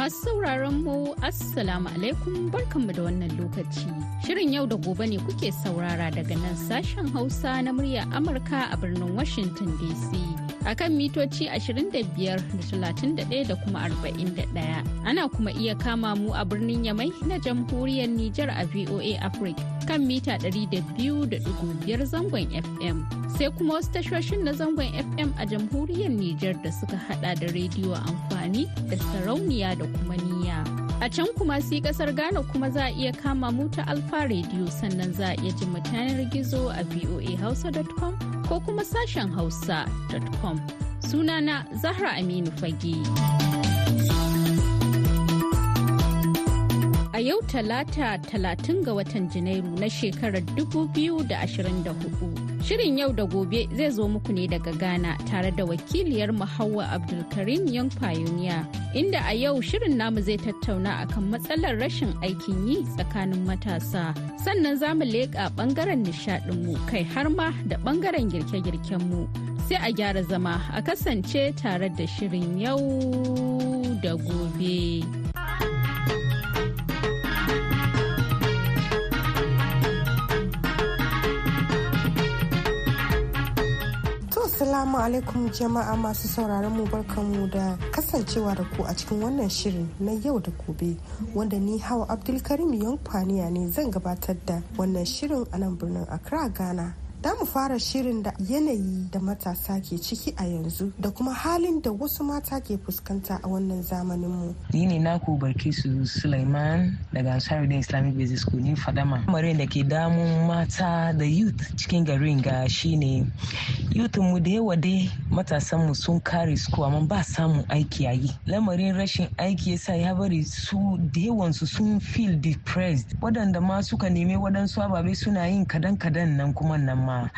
Masu sauraron mu Assalamu alaikum barkanmu da wannan lokaci. Shirin yau da gobe ne kuke saurara daga nan sashen Hausa na murya Amurka a birnin Washington DC. A kan mitoci 25 da 31 da kuma 41. Ana kuma iya kama mu a birnin Yamai na jamhuriyar Nijar a VOA Africa kan mita 200.5 zangon FM. sai kuma wasu tashoshin na zangon fm a jamhuriyar Nijar da suka hada da rediyo amfani da sarauniya da kuma niya a can kuma si ƙasar ghana kuma za a iya kama mu ta alfa rediyo sannan za a iya ji yanar gizo a voahausa.com ko kuma sashen hausa.com sunana zahra aminu fage. A yau talata talatin ga watan janairu na shekarar 2024 Shirin yau da gobe zai zo muku ne daga Ghana tare da wakiliyar Hauwa Abdulkarim Young Pioneer inda a yau shirin namu zai tattauna akan matsalar rashin aikin yi tsakanin matasa. Sannan za mu leƙa ɓangaren nishaɗinmu kai har ma da ɓangaren girke-girkenmu. Sai a gyara zama a kasance tare da shirin yau da gobe. Assalamu alaikum jama'a masu sauraron mu barkanmu da kasancewa da ku a cikin wannan shirin na yau da gobe wanda ni hawa Abdulkarim Yankwaniya ne zan gabatar da wannan shirin a nan birnin Accra Ghana. Da mu fara shirin da yanayi da matasa ke ciki a yanzu da kuma halin da wasu mata ke fuskanta a wannan zamanin mu. Ni ne naku Barkisu Sulaiman daga Ansarudin Islamic Basic School ni Fadama. Lamarin da ke damun mata da youth cikin garin ga shine youth mu da yawa dai matasan mu sun kare su amma ba samun aiki a yi. Lamarin rashin aiki yasa ya bari su da yawan su sun feel depressed. Waɗanda ma suka nemi waɗansu ababe suna yin kadan-kadan nan kuma nan ma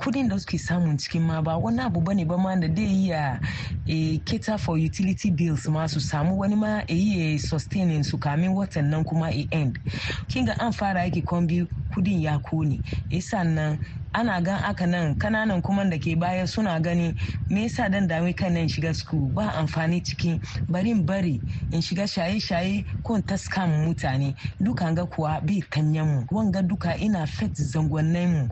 kuɗin da suke samun cikin ma ba wani abu ba ne ba ma da dai iya e, cater for utility bills ma su samu wani ma e yi sustaining su kamin watan nan kuma e end. Kin ga an fara yake biyu kuɗin ya ƙone. Yasa nan ana gan aka nan ƙananan kuma da ke baya suna gani me yasa dan dami kan nan shiga school? Ba amfani cikin barin bari in shiga shaye-shaye ko in taska mutane. Duka ga kuwa bai kanyan mu. Wanga duka ina fet zangonnin mu.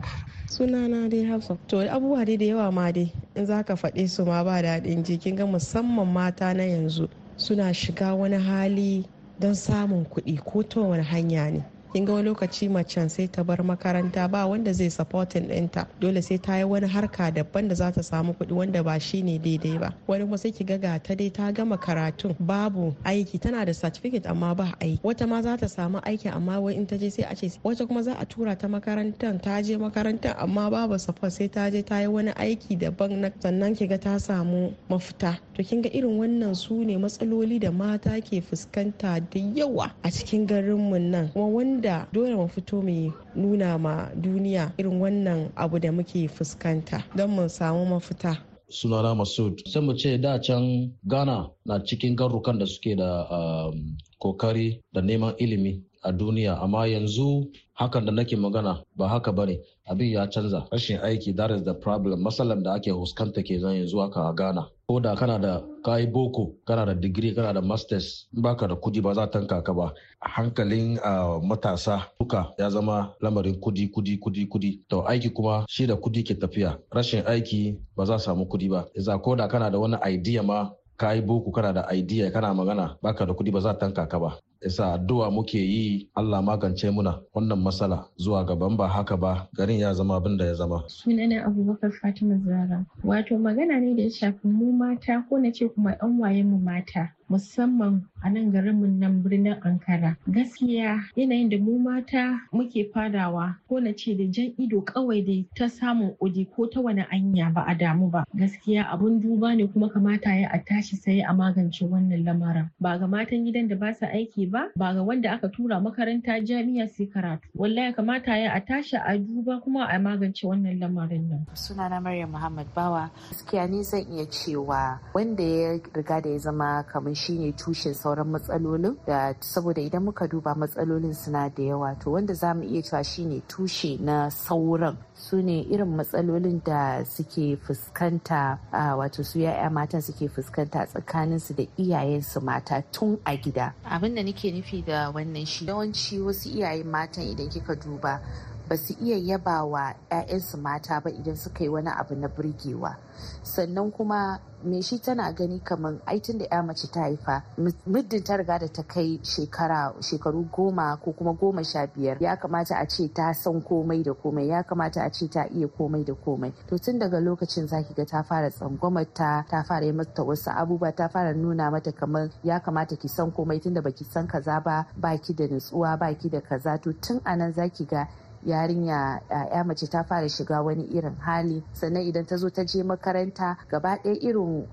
Sunana dai hafsa. To abubuwa dai da yawa ma dai in za ka faɗe su ma ba daɗin jikin ga musamman mata na yanzu suna shiga wani hali don samun kuɗi ko ta wani hanya ne. Kin ga wani lokaci macen sai ta bar makaranta ba wanda zai supporting ɗinta. Dole sai ta yi wani harka daban da za ta samu kuɗi wanda ba shi ne daidai ba. Wani kuma sai ki ga ga ta dai ta gama karatun babu aiki tana da certificate amma ba aiki. Wata ma za ta samu aiki amma wai in ta je sai a ce wata kuma za a tura ta makarantar ta je makarantar amma babu support sai ta je ta yi wani aiki daban na sannan ki ga ta samu mafita. To kin ga irin wannan su ne matsaloli da mata ke fuskanta da yawa a cikin garinmu nan. Kuma wanda da dole mu fito mu nuna ma duniya irin wannan abu da muke fuskanta don mu samu mafita. Sunana masud. Sai mu ce da can ghana na cikin garrukan da suke da um, ƙoƙari da neman ilimi a duniya. Amma yanzu hakan da nake magana ba haka ba ne. Abin ya canza. Rashin aiki that is the problem. Matsalar da ake fuskanta ke zan yanzu haka a ghana. Ko da kana da kayi boko kana da digiri kana da masters baka da kuɗi ba za tanka ka ba. Hankalin matasa duka ya zama lamarin kuɗi kuɗi kuɗi kuɗi. To aiki kuma shi da kuɗi ke tafiya. Rashin aiki ba za samu kuɗi ba. Iza ko da kana da wani idea ma ka yi boko kana da idea kana magana baka da kuɗi ba za tanka ka ba. Isa addu'a muke yi Allah magance muna wannan matsala zuwa gaban ba haka ba garin ya zama abin da ya zama. Sunana Abubakar Fatima Zara. Wato magana ne da ya shafi mu mata ko na ce kuma 'yan wayen mu mata. musamman a nan garinmu nan birnin Ankara. Gaskiya yanayin da mu mata muke fadawa ko na ce da jan ido kawai da ta samun udi ko ta wani anya ba a damu ba. Gaskiya abun duba ne kuma kamata ya a tashi sai a magance wannan lamarin. Ba ga matan gidan da ba su aiki ba ba ga wanda aka tura makaranta jami'a sai karatu. Wallahi kamata ya a tashi a duba kuma a magance wannan lamarin nan. Sunana maryam muhammad bawa. Gaskiya ni zan iya cewa wanda ya riga da ya zama kamar shine tushen sauran matsalolin da saboda idan muka duba matsalolin suna da yawa to wanda za mu iya cewa shine tushe na sauran. Su ne irin matsalolin da suke fuskanta wato su ya'ya matan suke fuskanta tsakaninsu da iyayensu mata tun a gida. Abin da nake nufi da wannan shi? Yawanci wasu iyayen matan idan kika duba ba su iya yaba wa 'ya'yansu mata ba idan suka yi wani abu na burgewa. Sannan kuma me shi tana gani kamar aitin da ya mace ta haifa muddin ta riga da ta kai shekaru goma ko kuma goma sha biyar ya kamata a ce ta san komai da komai ya kamata a ce ta iya komai da komai. To tun daga lokacin zaki ga ta fara tsangwamar ta ta fara yi mata wasu abubuwa ta fara nuna mata kamar ya kamata ki san komai tunda baki san kaza ba baki da nutsuwa baki da kaza. To tun a nan zaki ga yarinya ya mace ta fara shiga wani irin hali. Sannan idan ta zo ta je makaranta gaba ɗaya irin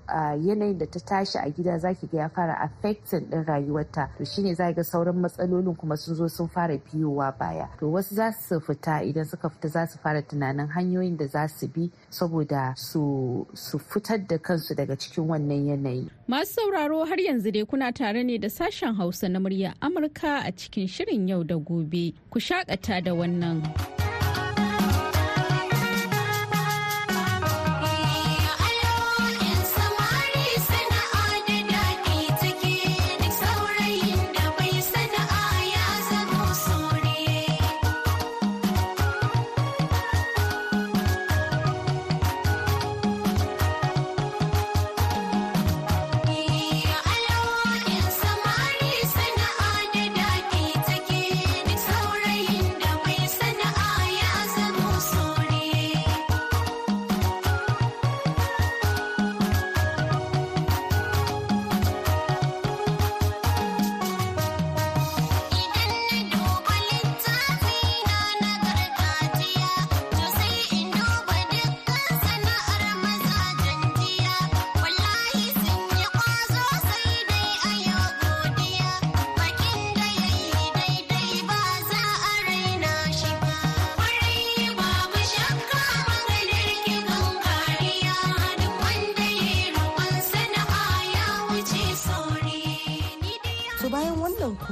yanayin da ta tashi a gida zaki ga ya fara affecting din rayuwarta. To shine za ga sauran matsalolin kuma sun zo sun fara biyowa baya. To wasu za su fita idan suka fita za su fara tunanin hanyoyin da za su bi saboda su fitar da kansu daga cikin wannan yanayi. Masu sauraro har yanzu dai kuna tare ne da sashen hausa na murya amurka a cikin shirin yau da gobe. Ku shakata da wannan Young.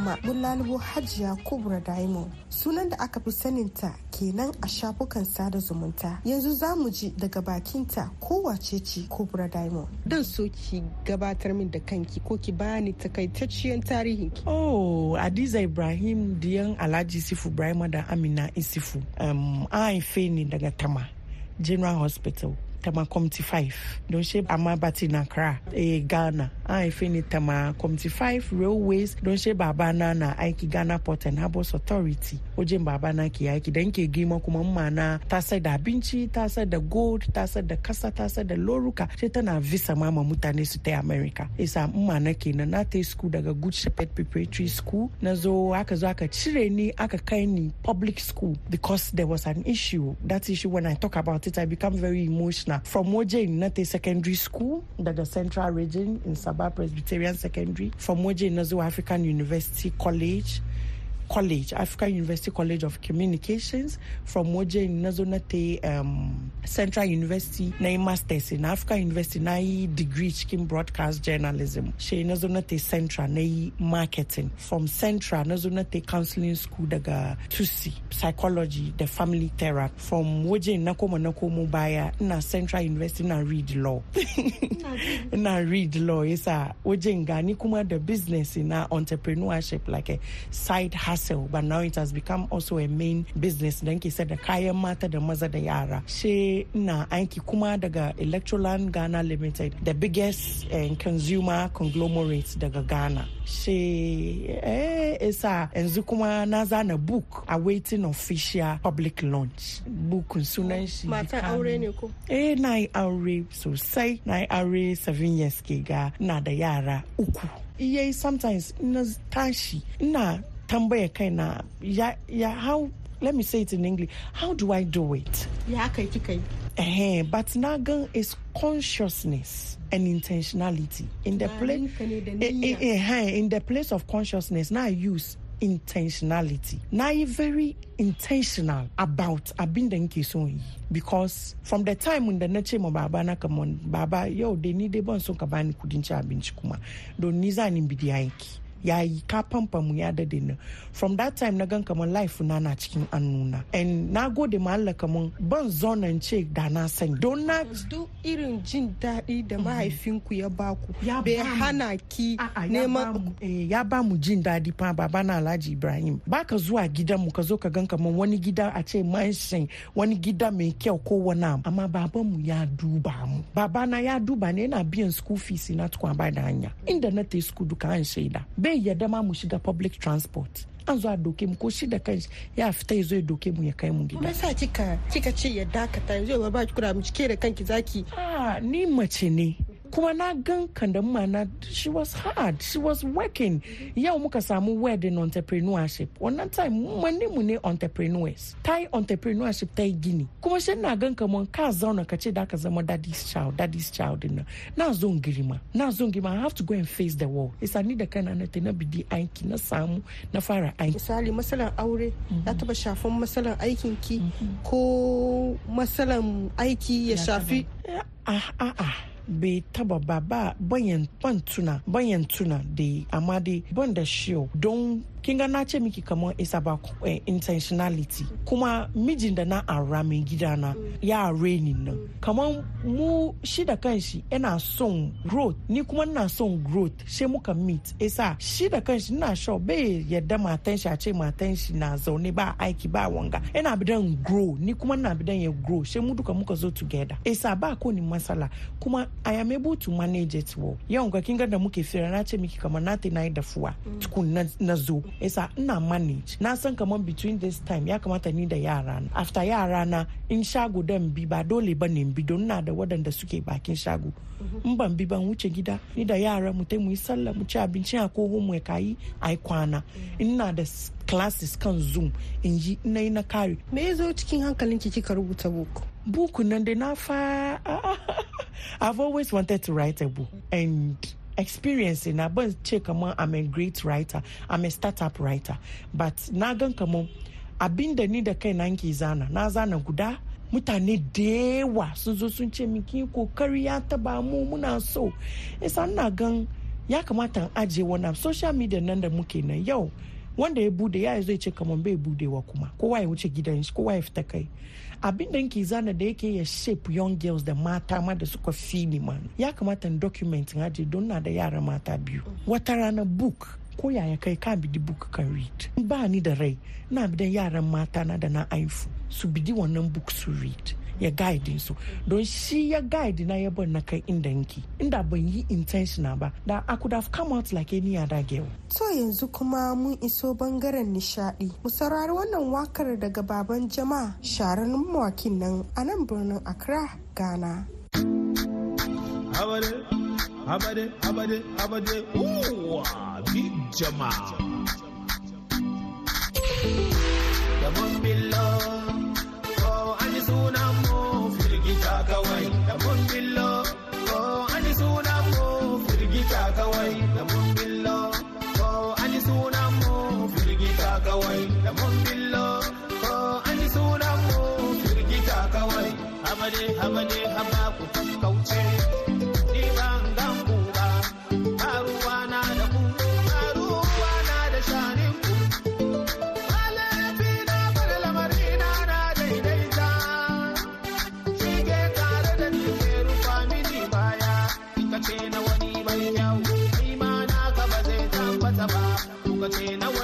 Kuma mun lalubo hajiya kubra diamond. Sunan da aka fi saninta kenan a shafukan sada zumunta. Yanzu za mu ji daga bakinta kowace ce kubra diamond. Dan so ki gabatar min da kanki ko ki bani takaitacciyar tarihin ki oh adiza ibrahim diyan alhaji sifu ibrahim da amina isifu. Um, an haife ni daga tama general hospital. Tama committee 5 don she amma bati na kra eh ghana. An haife ni tama committee 5 railways. Don she baba na na aiki ghana port and harbors authority. Wajen baba na ke aiki dan ke gima kuma mma na. Ta sai da abinci ta sai da gold ta sai da kasa ta sai da loruka. Sai tana visa ma mutane su ta america. Isa mma na kenan na ta school daga good shepherd preparatory school. Na zo aka zo aka cire ni aka kai ni public school because there was an issue. That issue when i talk about it i become very emotional. From waje na secondary school daga central region in sabah presbyterian secondary. From waje na african university college college african university college of communications from waje na zo na ta um, central university na yi masters na african university na degree cikin broadcast journalism. Shi na zo na ta central na marketing. From central na zo na counseling school daga tusi psychology da family therapy from waje na koma na baya ina central university na read law. Ina read law yasa wajen gani kuma da business na entrepreneurship like a side hustle hustle but now it has become also a main business. Dan ke da kayan mata da maza da yara. She na aiki kuma daga electroland ghana limited the biggest uh, consumer conglomerate daga ghana. She eh, isa yanzu kuma na zana book awaiting official public launch. Book sunan shi mata aure ne ko? Eh na yi aure sosai. Na yi aure seven years ke ga. Na da yara uku. Iya sometimes na tashi. Ina tambaya kaina. Ya, ya how let me say it in english. How do i do it? Ya kai kika yi eh but na gan is consciousness and intentionality. In the place in the place of consciousness na use intentionality. Na yi very intentional about abin da nke so yi. Because from the time da na ce ma baba na kamar baba yau da ni dai ban so ka bani kudin ci abinci kuma don ni za ni bidi aiki ya yi ka pampa mu ya daɗe na from that time na gan kamar life na na cikin annuna. And na gode ma Allah kamar ban zonan ce da na sani. Don na duk irin jin daɗi da mahaifinku ya baku bai hana ki neman ya ba mu jin daɗi fa baba na Alhaji Ibrahim. Baka zuwa gidan mu ka zo ka gan kamar wani gida a ce mansion wani gida mai kyau ko wani amma baban mu ya duba mu. Baba na ya duba ne yana biyan school fees na tukwa ba da hanya. Inda na te school duka an shaida. Bai yadda ma mu shiga public transport an zo a doke mu ko shi da kanshi ya fita ya zo ya doke mu ya kai mu gida. Me sa kika kika ce ya dakata yanzu ya ba ki kura mu cike da kanki zaki. Ah ni mace ne kuma na gan kandamma na she was hard she was working. Yau muka samu wedding entrepreneurship. Wannan time mani mu ne entrepreneurs. Ta yi entrepreneurship ta yi gini. Kuma shi na gan kamar ka zauna ka ce da ka zama daddy's child daddy's child din na zo girma na zo girma i have to go and face the world. Isa ni da kana na na bidi aiki na samu na fara aiki. Misali masalan aure ya taba shafan masalan aikin ki ko masalan aiki ya shafi a a a bai taba ba ba bayan ban tuna bayan tuna da amma dai ban da shiyo don kin ga na ce miki kamar is about uh, intentionality. Kuma mijin da na ara mai gida na ya reni nan kamar mu shi da kanshi yana son growth. Ni kuma na son growth sai muka meet. Isa shi da kanshi na sure bai yadda matan shi a ce matan shi na zaune ba aiki ba wanga. Yana bidan grow ni kuma na bidan ya grow sai mu duka muka zo together. Isa ba ko ni masala. Kuma i am able to manage it well. Yawan ga kin ga da muke fira na ce miki kamar na ta na yi dafuwa tukun na zo. Isa ina manage. Na san kamar between this time ya kamata ni da yara na. After yara na in shago dan bi ba dole ba ne bi don na da waɗanda suke bakin shago. In ban bi ban wuce gida ni da yara mu mu yi sallah mu ci abinci a ko mu ka yi ai kwana. Ina da classes kan zoom in yi ina yi na kare me ya zo cikin hankalinki kika rubuta buku buku nan da na fa I've always wanted to write a book and experience na ban ce kamar I'm a great writer. I'm a startup writer. But na gan kamar abin da ni da kai na zana. Na zana guda mutane da yawa sun zo sun ce miki ƙoƙari ya taba mu muna so. Isa na gan ya kamata in ajiye wani social media nan da muke nan yau wanda ya buɗe ya zai ce kamar bai budewa kuma. Kowa ya wuce gidan shi kowa ya fita kai. Abin da nke zana da yake ya shape young girls da mata ma da suka fi ni ma. Ya kamata in document aje don na da yara mata biyu. Wata rana book ko yaya kai ka bidi book kan read. Ba ni da rai na bidan yaran mata na da na aifu su bidi wannan book su read. Ya guide su don shi ya guide na ya bar na kai inda nki inda ban yi intentional ba da I could have come out like any other girl. To yanzu kuma mun iso ɓangaren nishadi. Mu saurari wannan waƙar daga baban jama'a sharan mawakin nan a nan birnin Accra, Ghana. Habade, habade, habade, habade, uwa, big jama'a. Da mun billo ko an yi ce na wani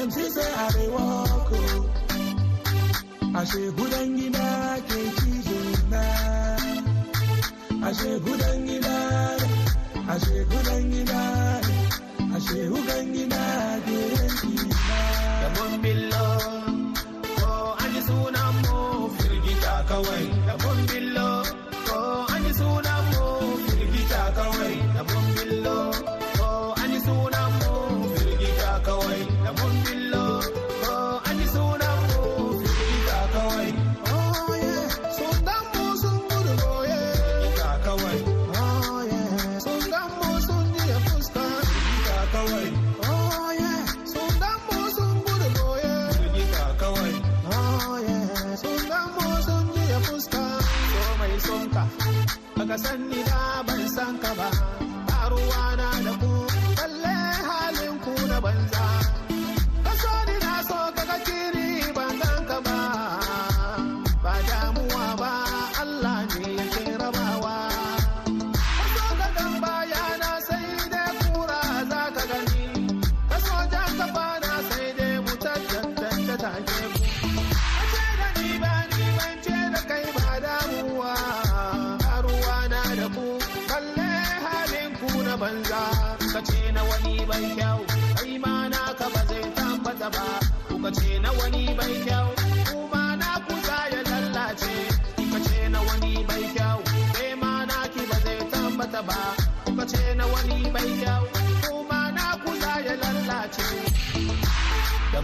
them see say I dey walk oh. Ashe gudan gida ke cizo na. Ashe gudan gida ne, ashe gudan gida ne, ashe gudan gida ke yanki na. Da mun billo, ko an ji sunan mu firgita kawai. Da mun billo, baka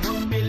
Da mun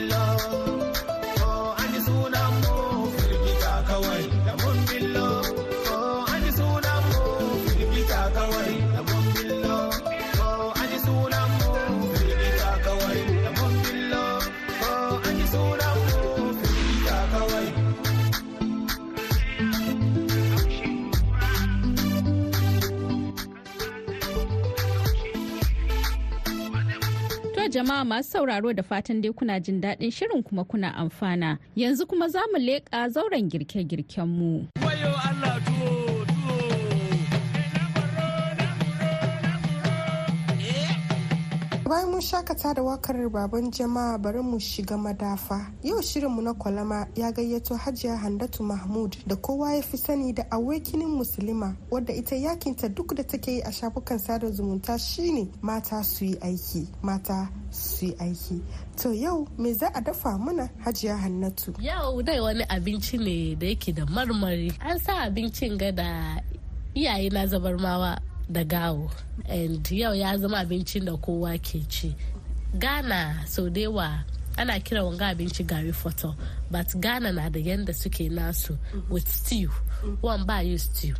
jama'a masu sauraro da fatan dai kuna jin daɗin shirin kuma kuna amfana. Yanzu kuma za mu leƙa zauren girke-girken mu. Mun shakata da waƙar baban jama'a bari mu shiga madafa. Yau shirinmu na kwalama ya gayyato Hajiya Handatu Mahmud da kowa ya fi sani da awakinin musulma wadda ita yakinta duk da take yi a shafukan sada zumunta shine mata su yi aiki. Mata su yi aiki. To yau me za a dafa mana Hajiya Hannatu? Yau dai wani abinci ne da yake da marmari. An sa abincin ga da iyaye na zabarmawa da gawo. And yau ya zama abincin da kowa ke ci. Ghana sau da yawa ana kira wanga abinci gari foto but Ghana na da yanda suke nasu with stew. Wan ba yi stew.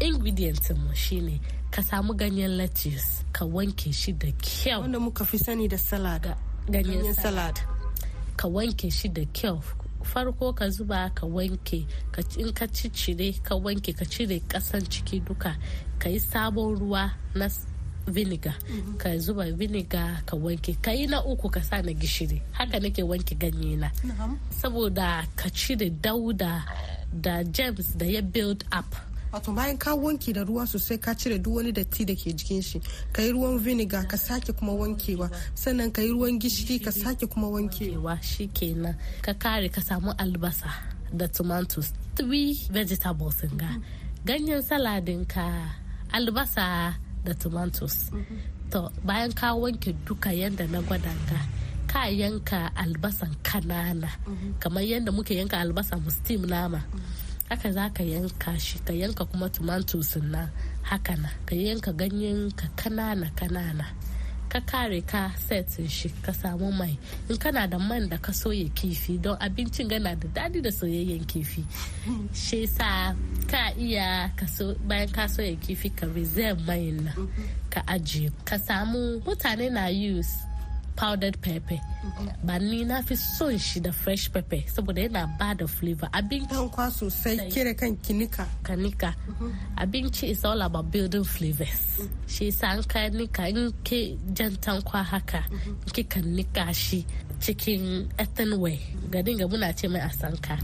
Ingredient mu shine ka samu ganyen lettuce ka wanke shi da kyau. Wanda muka fi sani da salad. ganyen salad ka wanke shi da kyau farko ka zuba ka wanke ka in ka ciccire ka wanke ka cire kasan ciki duka ka yi sabon ruwa na vinegar. Ka zuba vinegar ka wanke. Ka yi na uku ka sa na gishiri. Haka nake wanke ganye na saboda ka cire dauda da germs da ya build up. Wato bayan ka wanke da ruwa sosai ka cire duk wani datti da ke jikin shi ka yi ruwan vinegar ka sake kuma wankewa. Sannan ka yi ruwan gishiri ka sake kuma wankewa. cewa shi kenan ka kare ka samu albasa da tomatoes. Three vegetables ga. Ganyen saladin ka albasa da tomatoes. To bayan ka wanke duka yadda na gwada ka ka yanka albasan kanana. Kamar yadda muke yanka albasa steam nama. Haka za ka yanka shi ka yanka kuma tomatoes na haka na ka yanka ganyen ka kanana kanana. Ka kare ka setin shi ka samu mai. In kana da man da ka soya kifi don abincin gana da daɗi da soyayyen kifi. Shi sa ka iya bayan ka soya kifi ka reserve mai na ka ajiye. Ka samu mutane na use powdered pepper. Ba ni na fi son shi da fresh pepper saboda yana ba da flavor. Abinci Tankwa sosai kere kan kinika. kanika. Abinci is all about building flavors. Shi yasa an ka nika in ke jan tankwa haka kika nika shi cikin ethan way ga dinga muna ce mai asanka.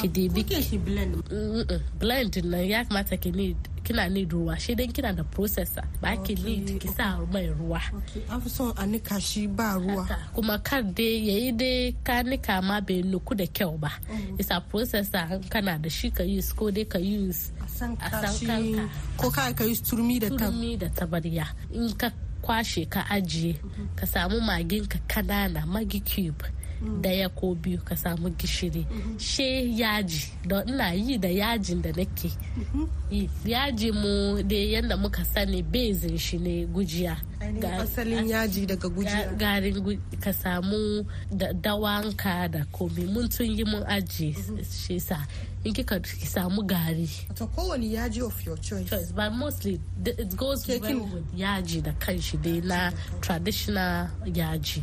Ki shi blend. Nan ya kamata ki need kina need ruwa shi dan kina da processor ba ki need ki sa mai ruwa. An fi son a nika shi ba ruwa. Kuma kar dai yayi dai ka nika ma bai nuku da kyau ba. Isa processor kana da shi ka use ko dai ka use a san kanka. ko ka ka yi turmi da turmi da tabarya. In ka kwashe ka ajiye ka samu magin ka kanana magi cube. Ɗaya ko biyu ka samu gishiri. She yaji don ina yi da yajin da nake. Yi yaji mu da yadda muka sani bezin shi ne gujiya. Asalin yaji daga Ga- gujiya garin ka samu da dawanka da komi. Mun tun yi mun ajiye shi sa. In kika ki samu gari. To kowane yaji of your choice. Choice but mostly it goes well with yaji da kanshi dai na traditional yaji.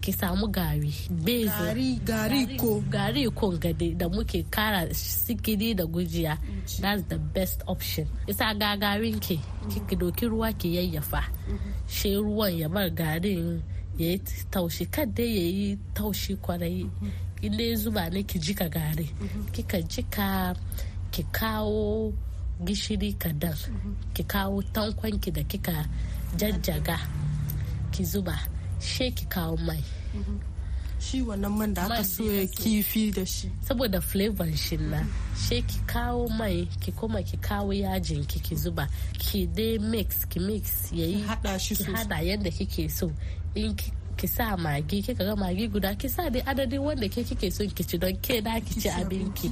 Ki samu gari gari gari ko. gari kon gade da muke kara sikiri da gujiya. That's the best option. Isa ga garin ki ki doki ruwa ki yayyafa. Shi ruwan ya bar garin ya yi taushi kadda ya yi taushi ƙwarai. Ya zuba ne ki jika gari kika jika ki kawo gishiri kadan ki kawo tankwanki da kika jajjaga ki zuba she ki kawo mai. Shi wannan man da aka soya kifi da shi. Saboda flavor shi na she ki kawo mai ki kuma ki kawo yajin ki ki zuba ki dai mix ki mix yayi hada shi ki hada yadda kike so. In ki sa magi kika ga magi guda ki sa dai adadin wanda ke kike son ki ci don ke da ki ci abinki.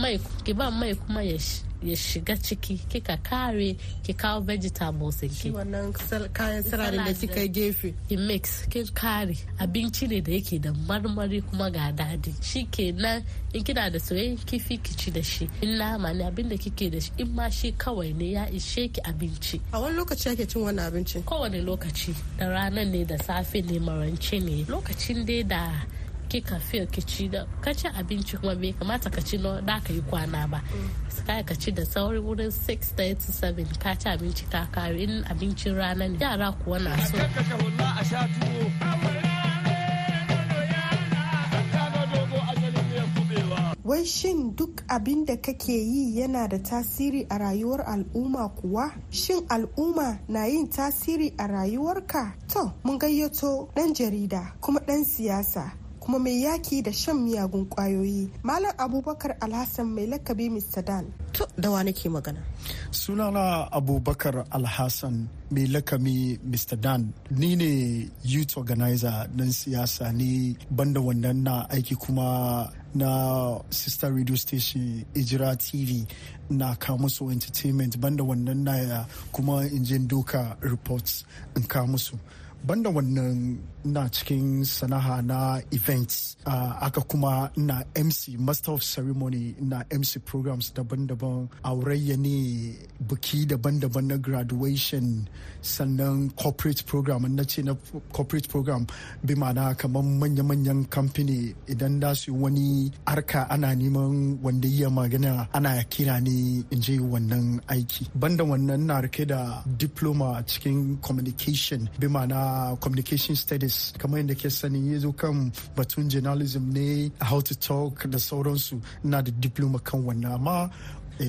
Mai ki ba mai kuma ya ya shiga ciki kika kare ki kawo vegetables shi ki. Wannan kayan sirarin da kika gefe. ki mix kin kare. Abinci ne da yake da marmari kuma ga daɗi. Shi kenan in kina da soyayyen kifi ki ci da shi. In nama ne abin da kike da shi in ma shi kawai ne ya ishe ki abinci. A wani lokaci ake cin wannan abincin? Kowane lokaci da ranar ne da safe ne marance ne. Lokacin dai da kika feel ki ci da ka ci abinci kuma bai kamata ka ci da ka yi kwana ba. Kai ka ci da sauri wurin 6 to 7 ka ci abinci ka kare in abincin rana ne. Yara kuwa na so. Wai shin duk abin da kake yi yana da tasiri a rayuwar al'umma kuwa? Shin al'umma na yin tasiri a rayuwarka? To mun gayyato ɗan jarida kuma ɗan siyasa. Kuma mai yaki da shan miyagun ƙwayoyi. Malam abubakar alhassan mai lakabi mr dan. To da wa nake magana? Sunana abubakar alhassan mai lakami mr dan. Ni ne youth organizer dan siyasa ne banda wannan na aiki kuma na sister radio station ijira tv na kawo musu entertainment banda wannan na kuma injin doka reports in kawo musu. Banda wannan na cikin sana'a na events uh, aka kuma na mc master of ceremony na mc programs daban-daban. Aurayya ne buki daban-daban na graduation sannan corporate program. Na ce na corporate program bi ma'ana kamar manya-manyan company. Idan da su wani arka ana neman wanda iya magana ana kira ne in je wannan aiki. Banda wannan na riƙe da diploma cikin communication. Bi ma'ana communication studies kamar yadda ke sani ya zo kan batun journalism ne how to talk da sauransu. Na da diploma kan wannan amma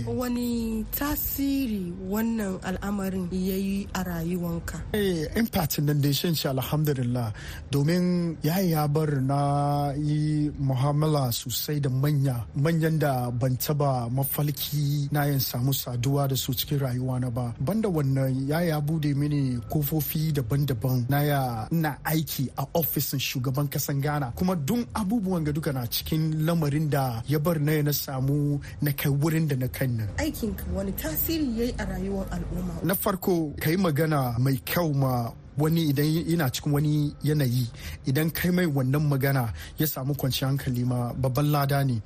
wani tasiri wannan al'amarin ya yi a rayuwanka? Eh, impact nan da shan shi alhamdulillah. Domin ya ya bar na yi muhammala sosai da manya. Manyan da ban taba mafalki na yin samu saduwa da su cikin rayuwa na ba. Banda wannan ya ya buɗe mini kofofi daban-daban na ya na aiki a ofisin shugaban kasan ghana. Kuma dun abubuwan ga duka na cikin lamarin da ya bar na ya na samu na kai wurin da na kai nan. Aikinka wani tasiri ya yi a rayuwar al'umma? Na farko ka yi magana mai kyau ma wani idan yana cikin wani yanayi. Idan kai mai wannan magana ya samu kwanciyar hankali ma babban lada ne.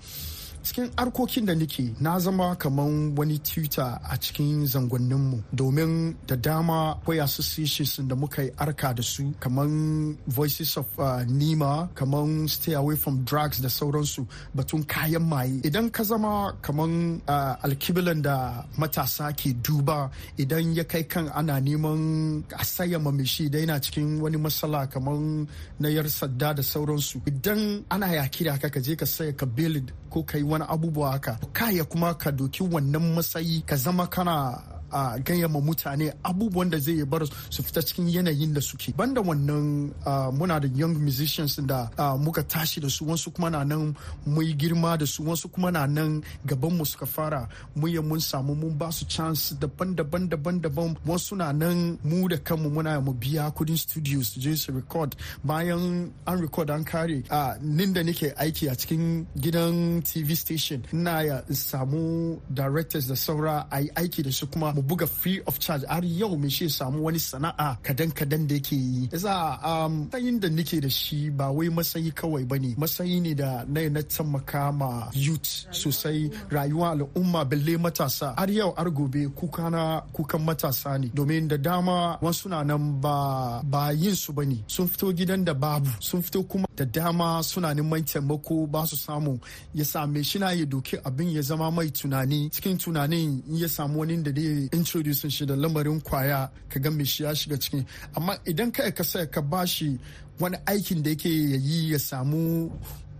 Cikin arkokin da nake na zama kaman wani tutor a cikin zangonninmu. Domin da dama akwai associations da muka yi arka da su kaman voices of uh, nima kaman stay away from drugs da sauransu batun kayan maye. Idan ka zama kaman uh, alkibilan da matasa ke duba idan ya kai kan ana neman a saya mamishi da yana cikin wani matsala kaman na yar sadda da sauransu. Idan ana yaki da ka je ka saya ka build ko ka yi wani abubuwa haka. Kaya kuma ka doki wannan matsayi ka zama kana a gaya ma mutane abubuwan da zai bar su fita cikin yanayin da suke. Banda wannan muna da young musicians da muka tashi da su. Wasu kuma na nan mu yi girma da su. Wasu kuma na nan gaban mu suka fara. Mu mun samu mun ba su chance daban-daban daban-daban wasu na nan mu da kanmu muna mu biya kuɗin studio su je su record. Bayan an record an kare a nin da nake aiki a cikin gidan tv station ina ya samu directors da saura a yi aiki da su kuma mu buga free of charge har yau mai shi samu wani sana'a kadan-kadan da yake yi. Yasa um, matsayin da nake da shi ba wai matsayi kawai ba ne matsayi ne da na na taimaka ma youth sosai rayuwa al'umma balle matasa. Har yau har gobe kuka na kukan matasa ne. Domin da dama wasu na nan ba ba yin su ba ne sun fito gidan da babu. Sun fito kuma da dama suna neman taimako ba su samu. Ya same shi na ya doki abin ya zama mai tunani. Cikin tunanin ya samu wani da zai introduce shi da lamarin ƙwaya ka ga me shi ya shiga cikin amma idan ka ka sai ka bashi wani aikin da yake yi ya samu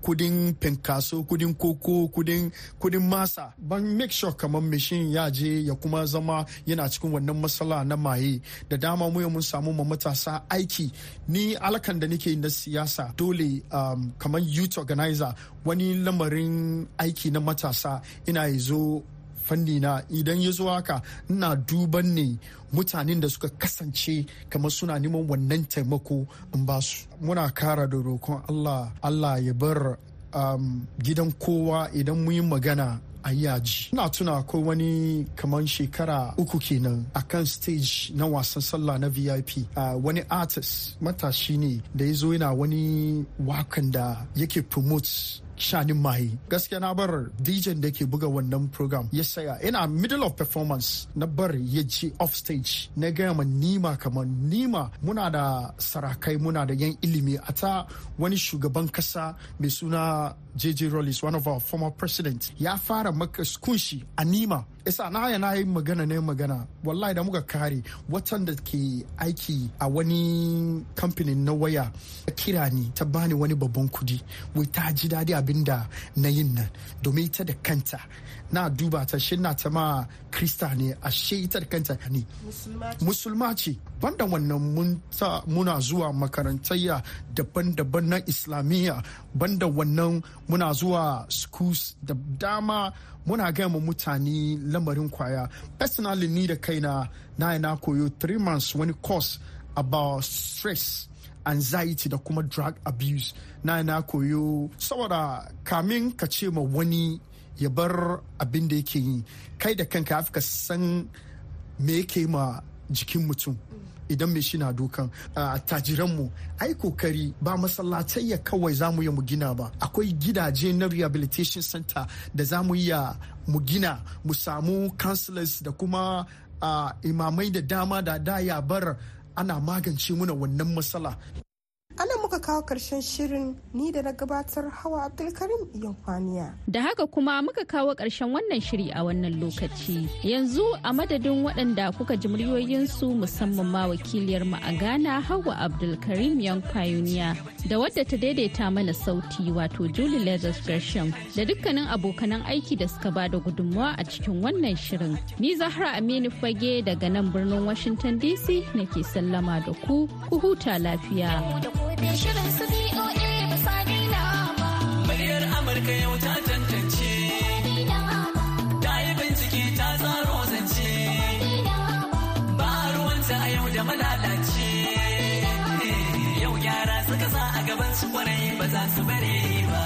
kuɗin pinkaso kuɗin koko kuɗin kuɗin masa ban make sure kamar mashin ya je ya kuma zama yana cikin wannan matsala na maye. Da dama mu mun samu ma matasa aiki. Ni alakan da nake na siyasa dole um, kamar youth organizer wani lamarin aiki na matasa ina zo fanni na idan ya zo haka ina duban ne mutanen da suka kasance kamar suna neman wannan taimako in ba su muna kara da roƙon allah allah ya bar um, gidan kowa idan mu yi magana a yaji. Ina tuna ko wani kamar shekara uku kenan a kan stage na wasan sallah na VIP. Uh, wani artist matashi ne da ya zo yana wani wakan da yake promote shanin maye gaskiya na bar dj da ke buga wannan program. Ya saya. Ina middle of performance. Na bar ya je off stage. Na gaya ma nima kamar nima muna da sarakai muna da yan ilimi. A ta wani shugaban kasa mai suna jj Rollins one of our former president ya fara maka ƙunshi a nima isa na ya na yi magana ne magana. Wallahi da muka kare watan da ke aiki a wani kamfanin na waya kira ni ta bani wani babban kuɗi. Wai ta ji daɗi abin da na yin nan. Domin ita da kanta na duba ta shi na ta ma krista ne ashe ita da kanta ne. Musulma ce. Banda wannan muna zuwa makarantayya daban-daban na islamiyya. Banda wannan muna zuwa schools da dama muna gaya ma mutane lamarin ƙwaya. Personally ni da kaina na na koyo three months wani course about stress anxiety da kuma drug abuse. Na na koyo saboda kamin ka ce ma wani ya bar abin da yake yi kai da kanka ka san me yake ma jikin mutum. Idan mai shi na dukan tajiranmu ai ƙoƙari ba masallatai ya kawai za mu yi mu gina ba. Akwai gidaje na rehabilitation center da za mu iya mu gina mu samu counselors da kuma imamai da dama da da ya bar ana magance muna wannan matsala. Muka kawo ƙarshen shirin ni da na gabatar hawa abdulkarim yankwaniya. Da haka kuma muka kawo ƙarshen wannan shiri a wannan lokaci. Yanzu a madadin waɗanda kuka ji muryoyinsu musamman ma wakiliyar mu a ghana hawa abdulkarim yankwaniya da wadda ta daidaita mana sauti wato julie leathers gresham da dukkanin abokanan aiki da suka ba da gudunmawa a cikin wannan shirin. Ni zahra aminu fage daga nan birnin washington dc nake sallama da ku ku huta lafiya. Shirin su BOA ba sa daina ba. Muryar Amurka yau ta tantance. Ta yi bincike ta tsaro zance. Ba ruwanta a yau da malalace. Yau gyara suka sa a gaban su ƙwarai ba za su bare ba.